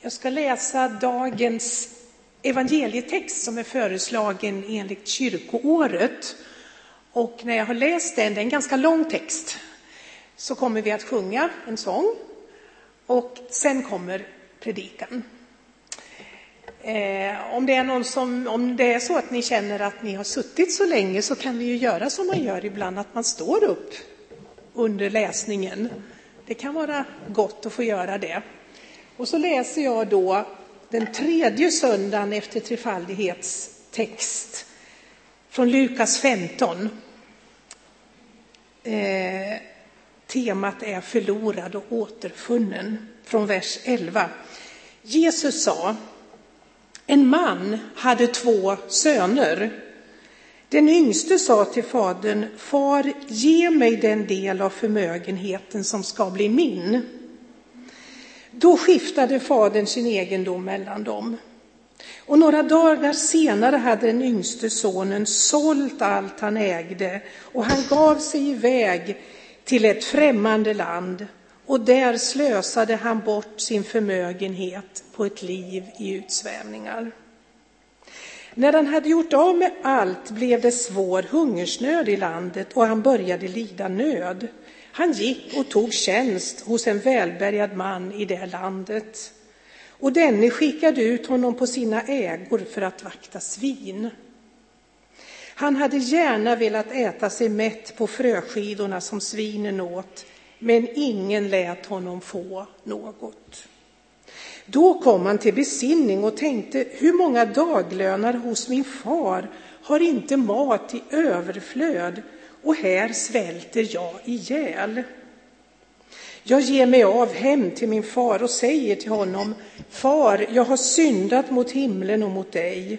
Jag ska läsa dagens evangelietext som är föreslagen enligt kyrkoåret. Och när jag har läst den, det är en ganska lång text, så kommer vi att sjunga en sång och sen kommer predikan. Eh, om, det är någon som, om det är så att ni känner att ni har suttit så länge så kan vi ju göra som man gör ibland, att man står upp under läsningen. Det kan vara gott att få göra det. Och så läser jag då den tredje söndagen efter trefaldighetstext från Lukas 15. Eh, temat är förlorad och återfunnen från vers 11. Jesus sa, en man hade två söner. Den yngste sa till fadern, far, ge mig den del av förmögenheten som ska bli min. Då skiftade fadern sin egendom mellan dem. Och några dagar senare hade den yngste sonen sålt allt han ägde och han gav sig iväg till ett främmande land och där slösade han bort sin förmögenhet på ett liv i utsvävningar. När han hade gjort av med allt blev det svår hungersnöd i landet och han började lida nöd. Han gick och tog tjänst hos en välbärgad man i det landet. Och denne skickade ut honom på sina ägor för att vakta svin. Han hade gärna velat äta sig mätt på fröskidorna som svinen åt, men ingen lät honom få något. Då kom han till besinning och tänkte, hur många daglönar hos min far har inte mat i överflöd och här svälter jag ihjäl. Jag ger mig av hem till min far och säger till honom, far, jag har syndat mot himlen och mot dig.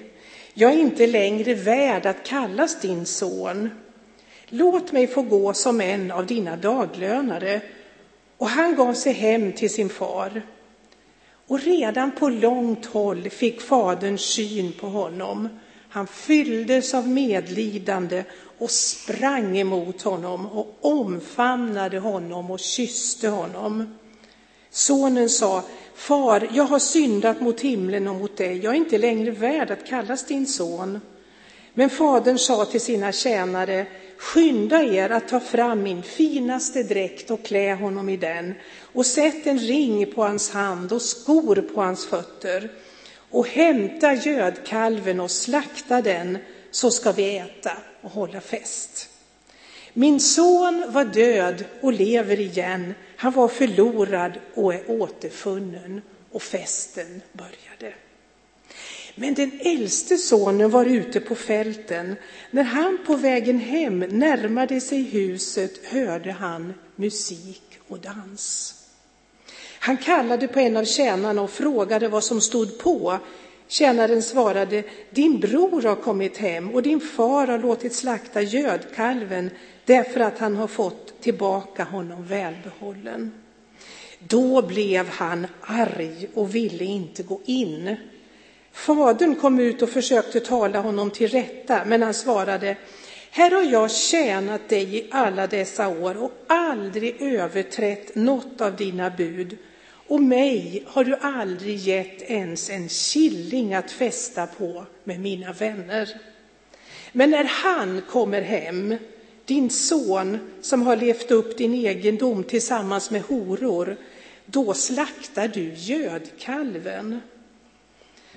Jag är inte längre värd att kallas din son. Låt mig få gå som en av dina daglönare. Och han gav sig hem till sin far. Och redan på långt håll fick fadern syn på honom. Han fylldes av medlidande och sprang emot honom och omfamnade honom och kysste honom. Sonen sa, Far, jag har syndat mot himlen och mot dig. Jag är inte längre värd att kallas din son. Men fadern sa till sina tjänare, skynda er att ta fram min finaste dräkt och klä honom i den och sätt en ring på hans hand och skor på hans fötter och hämta gödkalven och slakta den så ska vi äta och hålla fest. Min son var död och lever igen. Han var förlorad och är återfunnen. Och festen började. Men den äldste sonen var ute på fälten. När han på vägen hem närmade sig huset hörde han musik och dans. Han kallade på en av tjänarna och frågade vad som stod på. Tjänaren svarade, din bror har kommit hem och din far har låtit slakta gödkalven därför att han har fått tillbaka honom välbehållen. Då blev han arg och ville inte gå in. Fadern kom ut och försökte tala honom till rätta, men han svarade, här har jag tjänat dig i alla dessa år och aldrig överträtt något av dina bud. Och mig har du aldrig gett ens en killing att festa på med mina vänner. Men när han kommer hem, din son som har levt upp din egendom tillsammans med horor, då slaktar du gödkalven.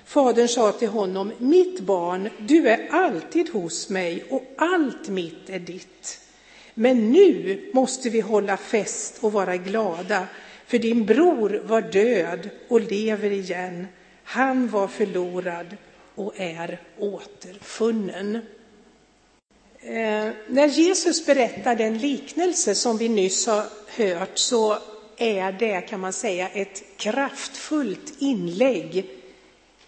Fadern sa till honom, mitt barn, du är alltid hos mig och allt mitt är ditt. Men nu måste vi hålla fest och vara glada, för din bror var död och lever igen. Han var förlorad och är återfunnen. Eh, när Jesus berättar den liknelse som vi nyss har hört så är det, kan man säga, ett kraftfullt inlägg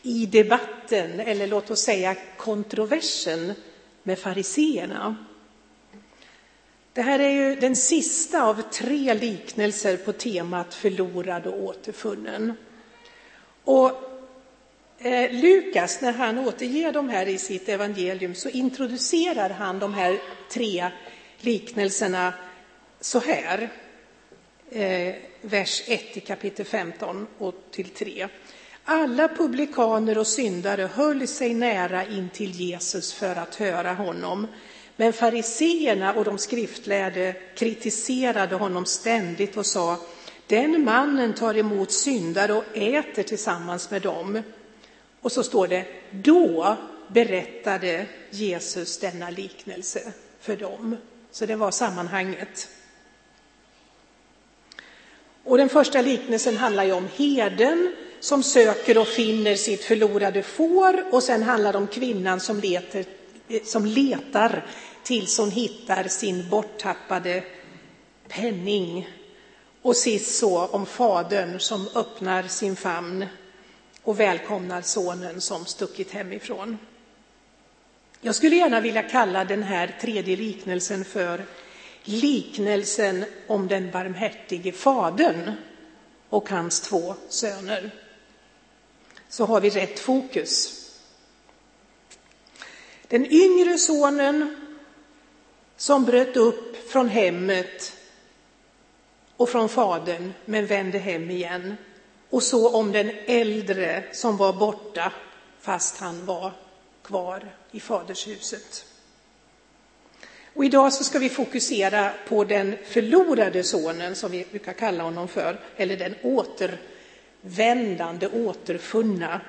i debatten, eller låt oss säga kontroversen med fariseerna. Det här är ju den sista av tre liknelser på temat förlorad och återfunnen. Och eh, Lukas, när han återger de här i sitt evangelium, så introducerar han de här tre liknelserna så här. eh, vers 1 i kapitel 15 och till 3. Alla publikaner och syndare höll sig nära in till Jesus för att höra honom. Men fariseerna och de skriftlärde kritiserade honom ständigt och sa den mannen tar emot syndare och äter tillsammans med dem. Och så står det, då berättade Jesus denna liknelse för dem. Så det var sammanhanget. Och den första liknelsen handlar ju om heden som söker och finner sitt förlorade får och sen handlar det om kvinnan som letar, Eh, som letar tills hon hittar sin borttappade penning. Och sist så om fadern som öppnar sin famn och välkomnar sonen som stuckit hemifrån. Jag skulle gärna vilja kalla den här tredje liknelsen för liknelsen om den barmhärtige fadern och hans två söner. Så har vi rätt fokus. Den yngre sonen som bröt upp från hemmet och från fadern men vände hem igen. Och så om den äldre som var borta fast han var kvar i fadershuset. Och idag så ska vi fokusera på den förlorade sonen som vi brukar kalla honom för, eller den återvändande, återfunna.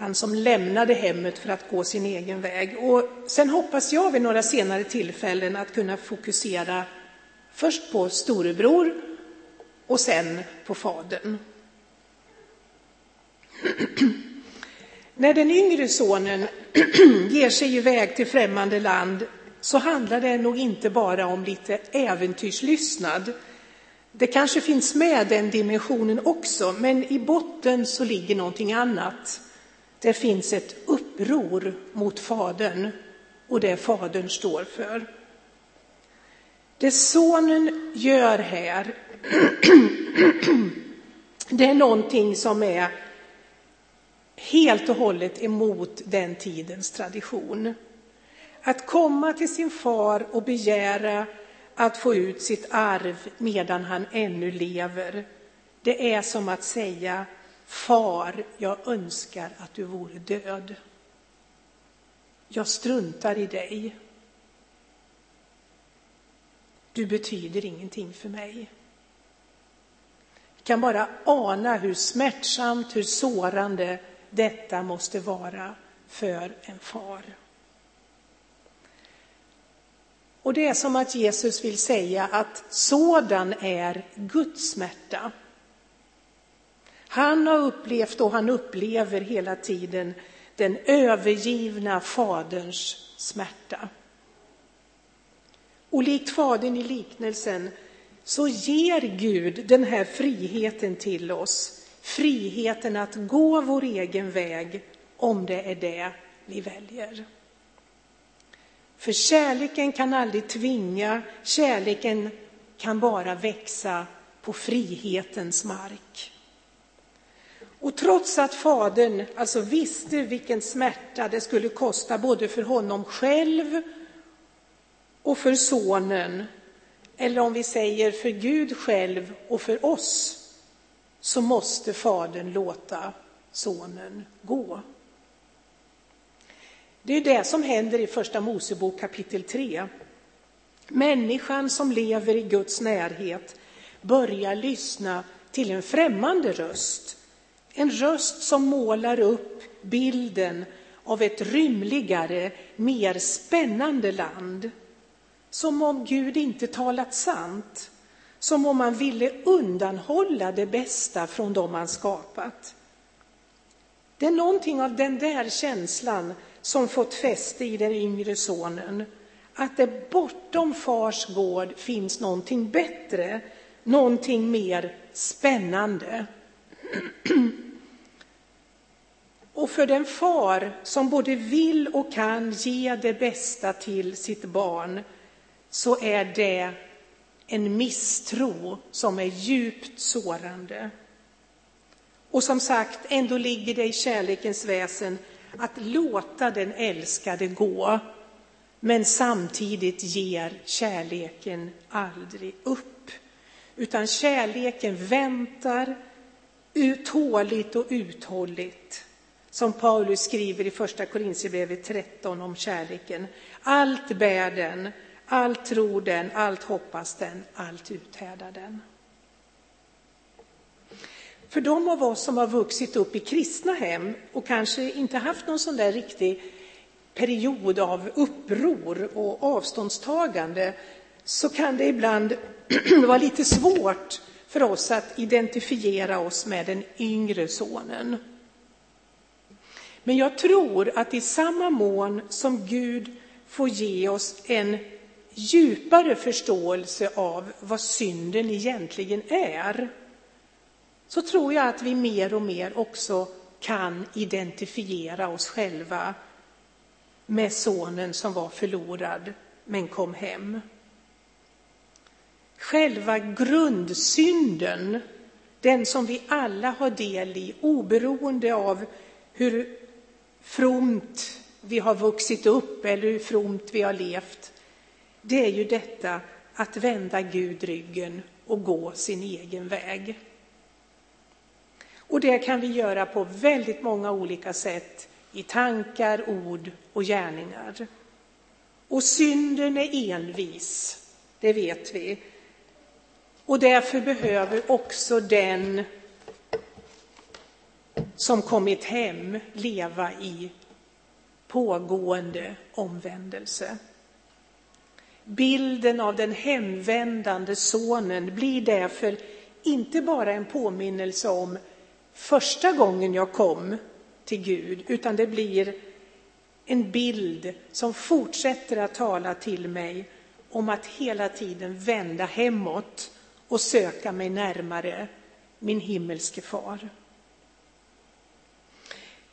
Han som lämnade hemmet för att gå sin egen väg. Och sen hoppas jag vid några senare tillfällen att kunna fokusera först på storebror och sen på fadern. När den yngre sonen ger sig iväg till främmande land så handlar det nog inte bara om lite äventyrslystnad. Det kanske finns med den dimensionen också, men i botten så ligger någonting annat. Det finns ett uppror mot Fadern och det Fadern står för. Det Sonen gör här, det är någonting som är helt och hållet emot den tidens tradition. Att komma till sin far och begära att få ut sitt arv medan han ännu lever, det är som att säga Far, jag önskar att du vore död. Jag struntar i dig. Du betyder ingenting för mig. Jag kan bara ana hur smärtsamt, hur sårande detta måste vara för en far. Och det är som att Jesus vill säga att sådan är Guds smärta. Han har upplevt och han upplever hela tiden den övergivna faderns smärta. Och likt fadern i liknelsen så ger Gud den här friheten till oss. Friheten att gå vår egen väg om det är det vi väljer. För kärleken kan aldrig tvinga, kärleken kan bara växa på frihetens mark. Och trots att fadern alltså visste vilken smärta det skulle kosta både för honom själv och för sonen, eller om vi säger för Gud själv och för oss, så måste fadern låta sonen gå. Det är det som händer i Första Mosebok kapitel 3. Människan som lever i Guds närhet börjar lyssna till en främmande röst. En röst som målar upp bilden av ett rymligare, mer spännande land. Som om Gud inte talat sant. Som om man ville undanhålla det bästa från dem han skapat. Det är någonting av den där känslan som fått fäste i den yngre sonen. Att det bortom fars gård finns någonting bättre, någonting mer spännande. Och för den far som både vill och kan ge det bästa till sitt barn så är det en misstro som är djupt sårande. Och som sagt, ändå ligger det i kärlekens väsen att låta den älskade gå, men samtidigt ger kärleken aldrig upp. utan kärleken väntar Uthålligt och uthålligt. Som Paulus skriver i första Korinthierbrevet 13 om kärleken. Allt bär den, allt tror den, allt hoppas den, allt uthärdar den. För de av oss som har vuxit upp i kristna hem och kanske inte haft någon sån där riktig period av uppror och avståndstagande så kan det ibland vara lite svårt för oss att identifiera oss med den yngre sonen. Men jag tror att i samma mån som Gud får ge oss en djupare förståelse av vad synden egentligen är, så tror jag att vi mer och mer också kan identifiera oss själva med sonen som var förlorad men kom hem. Själva grundsynden, den som vi alla har del i, oberoende av hur fromt vi har vuxit upp eller hur fromt vi har levt, det är ju detta att vända Gud ryggen och gå sin egen väg. Och det kan vi göra på väldigt många olika sätt i tankar, ord och gärningar. Och synden är envis, det vet vi. Och därför behöver också den som kommit hem leva i pågående omvändelse. Bilden av den hemvändande sonen blir därför inte bara en påminnelse om första gången jag kom till Gud, utan det blir en bild som fortsätter att tala till mig om att hela tiden vända hemåt och söka mig närmare min himmelske far.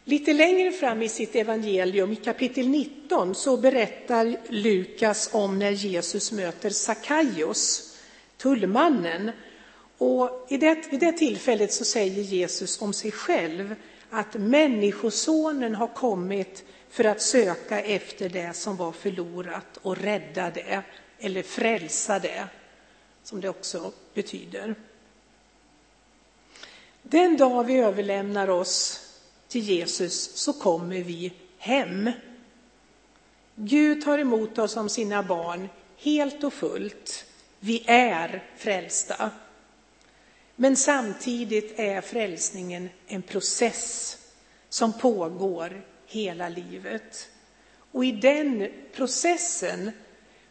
Lite längre fram i sitt evangelium, i kapitel 19, så berättar Lukas om när Jesus möter Sakaios, tullmannen. Och i det, vid det tillfället så säger Jesus om sig själv att Människosonen har kommit för att söka efter det som var förlorat och rädda det, eller frälsa det, som det också betyder. Den dag vi överlämnar oss till Jesus så kommer vi hem. Gud tar emot oss som sina barn helt och fullt. Vi är frälsta. Men samtidigt är frälsningen en process som pågår hela livet. Och i den processen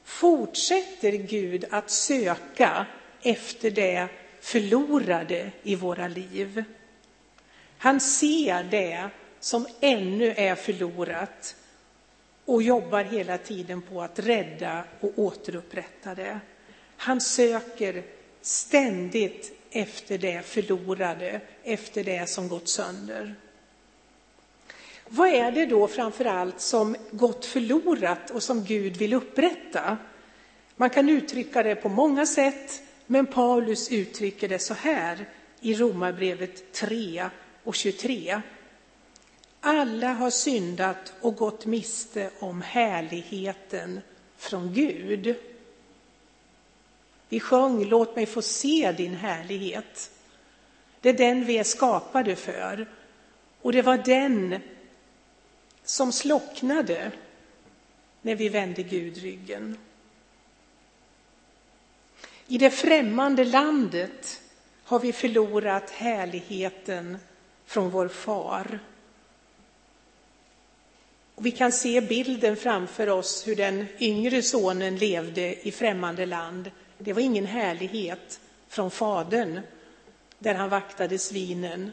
fortsätter Gud att söka efter det förlorade i våra liv. Han ser det som ännu är förlorat och jobbar hela tiden på att rädda och återupprätta det. Han söker ständigt efter det förlorade, efter det som gått sönder. Vad är det då framför allt som gått förlorat och som Gud vill upprätta? Man kan uttrycka det på många sätt, men Paulus uttrycker det så här i Romarbrevet 3 och 23. Alla har syndat och gått miste om härligheten från Gud. Vi sjöng Låt mig få se din härlighet. Det är den vi är skapade för. Och det var den som slocknade när vi vände Gud ryggen. I det främmande landet har vi förlorat härligheten från vår far. Och vi kan se bilden framför oss hur den yngre sonen levde i främmande land. Det var ingen härlighet från fadern där han vaktade svinen.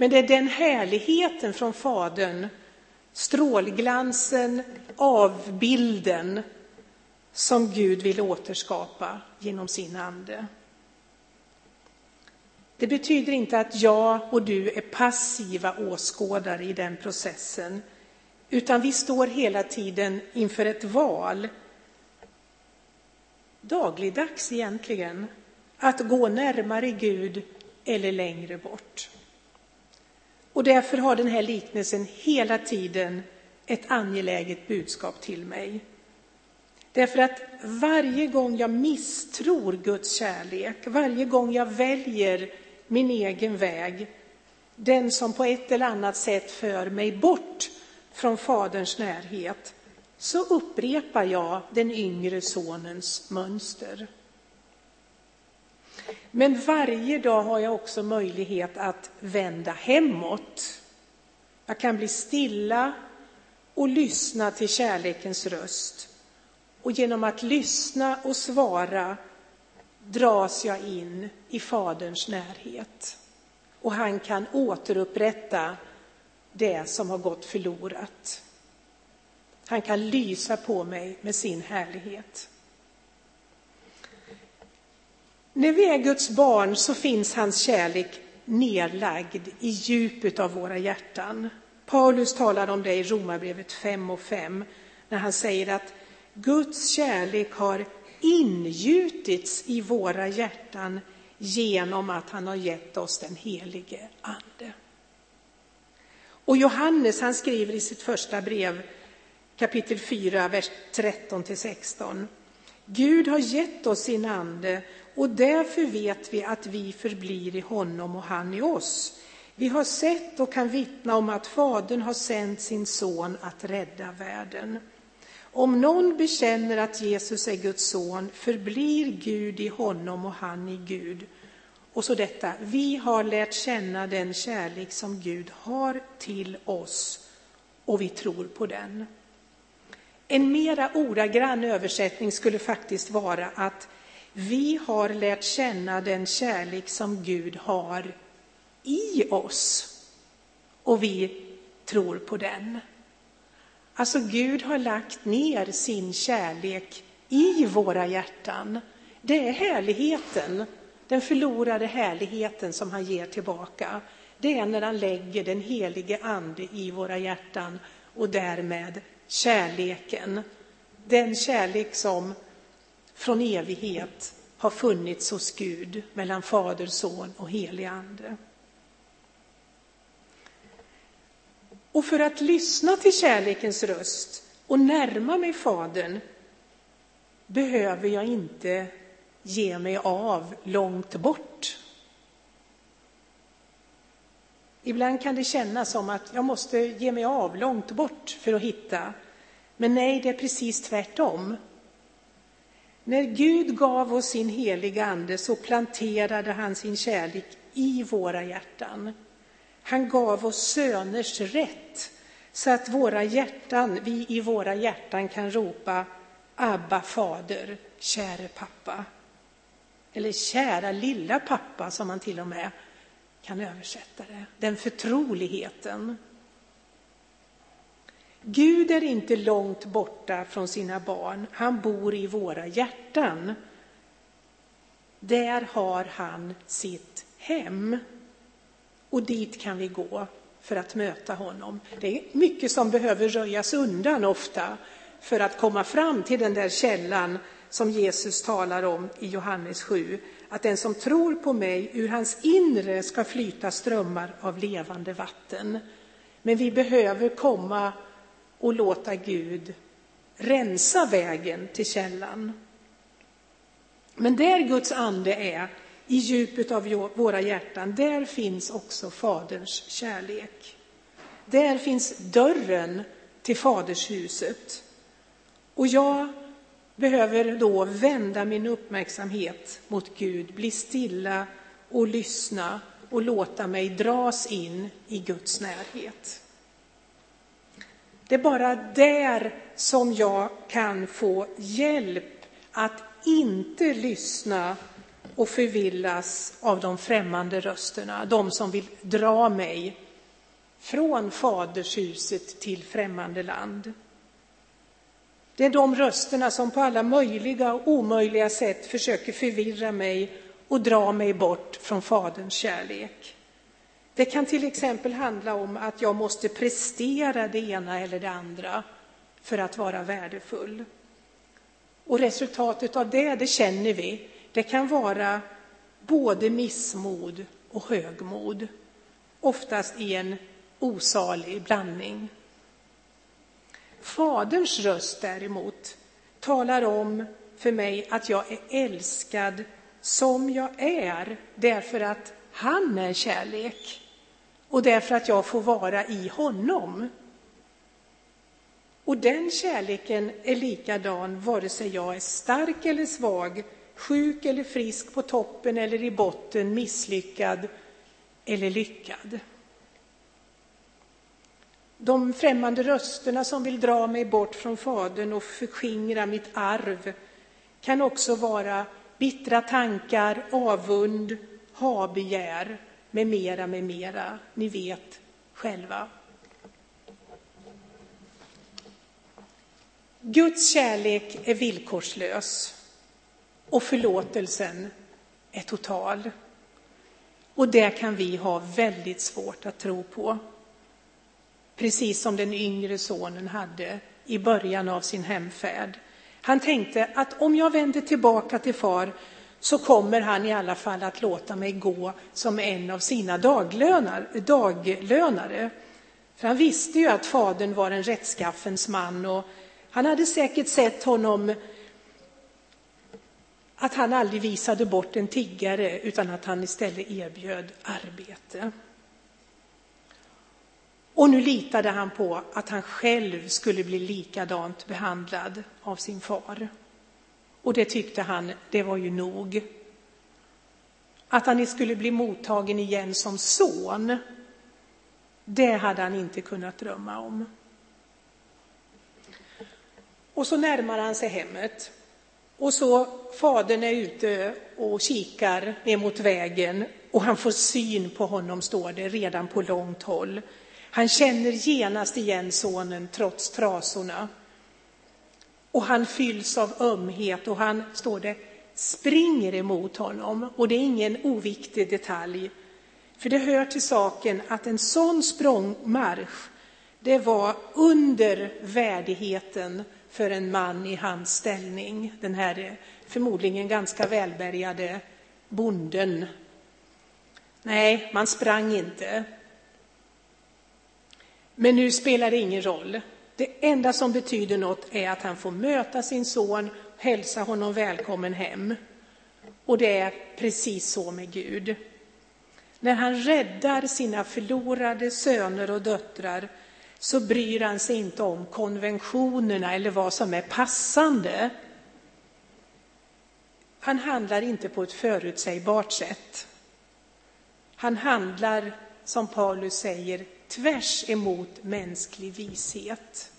Men det är den härligheten från Fadern, strålglansen, avbilden, som Gud vill återskapa genom sin ande. Det betyder inte att jag och du är passiva åskådare i den processen, utan vi står hela tiden inför ett val, dagligdags egentligen, att gå närmare Gud eller längre bort. Och därför har den här liknelsen hela tiden ett angeläget budskap till mig. Därför att varje gång jag misstror Guds kärlek, varje gång jag väljer min egen väg, den som på ett eller annat sätt för mig bort från Faderns närhet, så upprepar jag den yngre sonens mönster. Men varje dag har jag också möjlighet att vända hemåt. Jag kan bli stilla och lyssna till kärlekens röst. Och genom att lyssna och svara dras jag in i Faderns närhet. Och han kan återupprätta det som har gått förlorat. Han kan lysa på mig med sin härlighet. När vi är Guds barn så finns hans kärlek nedlagd i djupet av våra hjärtan. Paulus talar om det i Romarbrevet 5 och 5 när han säger att Guds kärlek har ingjutits i våra hjärtan genom att han har gett oss den helige Ande. Och Johannes han skriver i sitt första brev kapitel 4, vers 13 till 16. Gud har gett oss sin ande och därför vet vi att vi förblir i honom och han i oss. Vi har sett och kan vittna om att Fadern har sänt sin son att rädda världen. Om någon bekänner att Jesus är Guds son förblir Gud i honom och han i Gud. Och så detta, vi har lärt känna den kärlek som Gud har till oss och vi tror på den. En mera ordagrann översättning skulle faktiskt vara att vi har lärt känna den kärlek som Gud har i oss och vi tror på den. Alltså Gud har lagt ner sin kärlek i våra hjärtan. Det är härligheten, den förlorade härligheten som han ger tillbaka. Det är när han lägger den helige ande i våra hjärtan och därmed kärleken. Den kärlek som från evighet har funnits hos Gud mellan Fader, Son och helig Ande. Och för att lyssna till kärlekens röst och närma mig Fadern behöver jag inte ge mig av långt bort. Ibland kan det kännas som att jag måste ge mig av långt bort för att hitta. Men nej, det är precis tvärtom. När Gud gav oss sin heliga Ande så planterade han sin kärlek i våra hjärtan. Han gav oss söners rätt så att våra hjärtan, vi i våra hjärtan kan ropa Abba fader, käre pappa. Eller kära lilla pappa som man till och med kan översätta det. Den förtroligheten. Gud är inte långt borta från sina barn, han bor i våra hjärtan. Där har han sitt hem. Och dit kan vi gå för att möta honom. Det är mycket som behöver röjas undan ofta för att komma fram till den där källan som Jesus talar om i Johannes 7. Att den som tror på mig, ur hans inre ska flyta strömmar av levande vatten. Men vi behöver komma och låta Gud rensa vägen till källan. Men där Guds ande är, i djupet av våra hjärtan, där finns också Faderns kärlek. Där finns dörren till Fadershuset. Och jag behöver då vända min uppmärksamhet mot Gud, bli stilla och lyssna och låta mig dras in i Guds närhet. Det är bara där som jag kan få hjälp att inte lyssna och förvillas av de främmande rösterna, de som vill dra mig från fadershuset till främmande land. Det är de rösterna som på alla möjliga och omöjliga sätt försöker förvirra mig och dra mig bort från Faderns kärlek. Det kan till exempel handla om att jag måste prestera det ena eller det andra för att vara värdefull. Och resultatet av det, det känner vi. Det kan vara både missmod och högmod, oftast i en osalig blandning. Faderns röst däremot, talar om för mig att jag är älskad som jag är därför att han är kärlek och därför att jag får vara i honom. Och den kärleken är likadan vare sig jag är stark eller svag, sjuk eller frisk, på toppen eller i botten, misslyckad eller lyckad. De främmande rösterna som vill dra mig bort från Fadern och förskingra mitt arv kan också vara bittra tankar, avund, habegär med mera, med mera. Ni vet själva. Guds kärlek är villkorslös och förlåtelsen är total. Och det kan vi ha väldigt svårt att tro på. Precis som den yngre sonen hade i början av sin hemfärd. Han tänkte att om jag vänder tillbaka till far så kommer han i alla fall att låta mig gå som en av sina daglönare. För han visste ju att fadern var en rättskaffens man och han hade säkert sett honom att han aldrig visade bort en tiggare utan att han istället erbjöd arbete. Och nu litade han på att han själv skulle bli likadant behandlad av sin far. Och det tyckte han, det var ju nog. Att han skulle bli mottagen igen som son, det hade han inte kunnat drömma om. Och så närmar han sig hemmet. Och så fadern är ute och kikar ner mot vägen och han får syn på honom, står det, redan på långt håll. Han känner genast igen sonen trots trasorna. Och han fylls av ömhet och han, står det, springer emot honom. Och det är ingen oviktig detalj. För det hör till saken att en sån språngmarsch, det var under värdigheten för en man i hans ställning. Den här förmodligen ganska välbärgade bonden. Nej, man sprang inte. Men nu spelar det ingen roll. Det enda som betyder något är att han får möta sin son, hälsa honom välkommen hem. Och det är precis så med Gud. När han räddar sina förlorade söner och döttrar så bryr han sig inte om konventionerna eller vad som är passande. Han handlar inte på ett förutsägbart sätt. Han handlar, som Paulus säger, tvärs emot mänsklig vishet.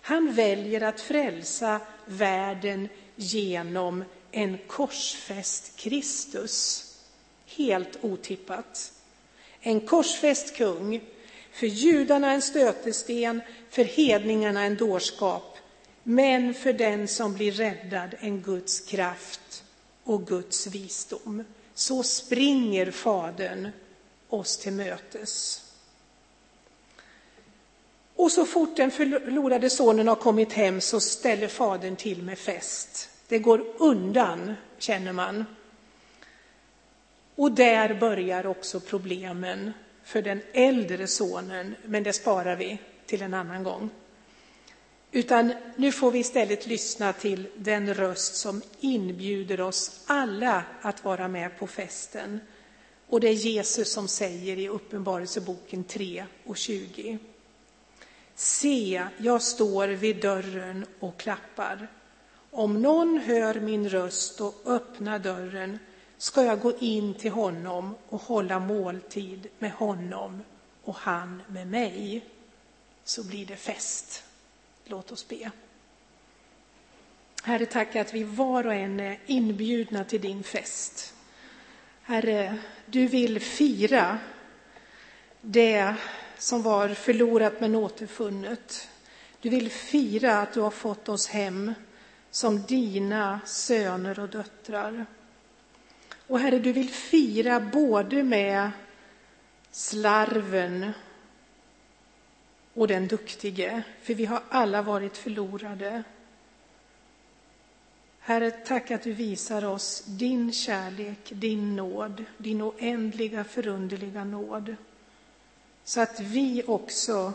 Han väljer att frälsa världen genom en korsfäst Kristus. Helt otippat. En korsfäst kung, för judarna en stötesten, för hedningarna en dårskap, men för den som blir räddad en Guds kraft och Guds visdom. Så springer Fadern oss till mötes. Och så fort den förlorade sonen har kommit hem så ställer fadern till med fest. Det går undan, känner man. Och där börjar också problemen för den äldre sonen, men det sparar vi till en annan gång. Utan nu får vi istället lyssna till den röst som inbjuder oss alla att vara med på festen. Och det är Jesus som säger i Uppenbarelseboken 3 och 20. Se, jag står vid dörren och klappar. Om någon hör min röst och öppnar dörren ska jag gå in till honom och hålla måltid med honom och han med mig. Så blir det fest. Låt oss be. Herre, tack att vi var och en är inbjudna till din fest. Herre, du vill fira det som var förlorat men återfunnet. Du vill fira att du har fått oss hem som dina söner och döttrar. Och Herre, du vill fira både med slarven och den duktige, för vi har alla varit förlorade. Herre, tack att du visar oss din kärlek, din nåd, din oändliga förunderliga nåd så att vi också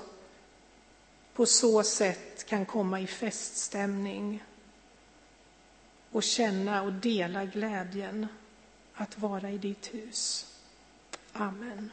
på så sätt kan komma i feststämning och känna och dela glädjen att vara i ditt hus. Amen.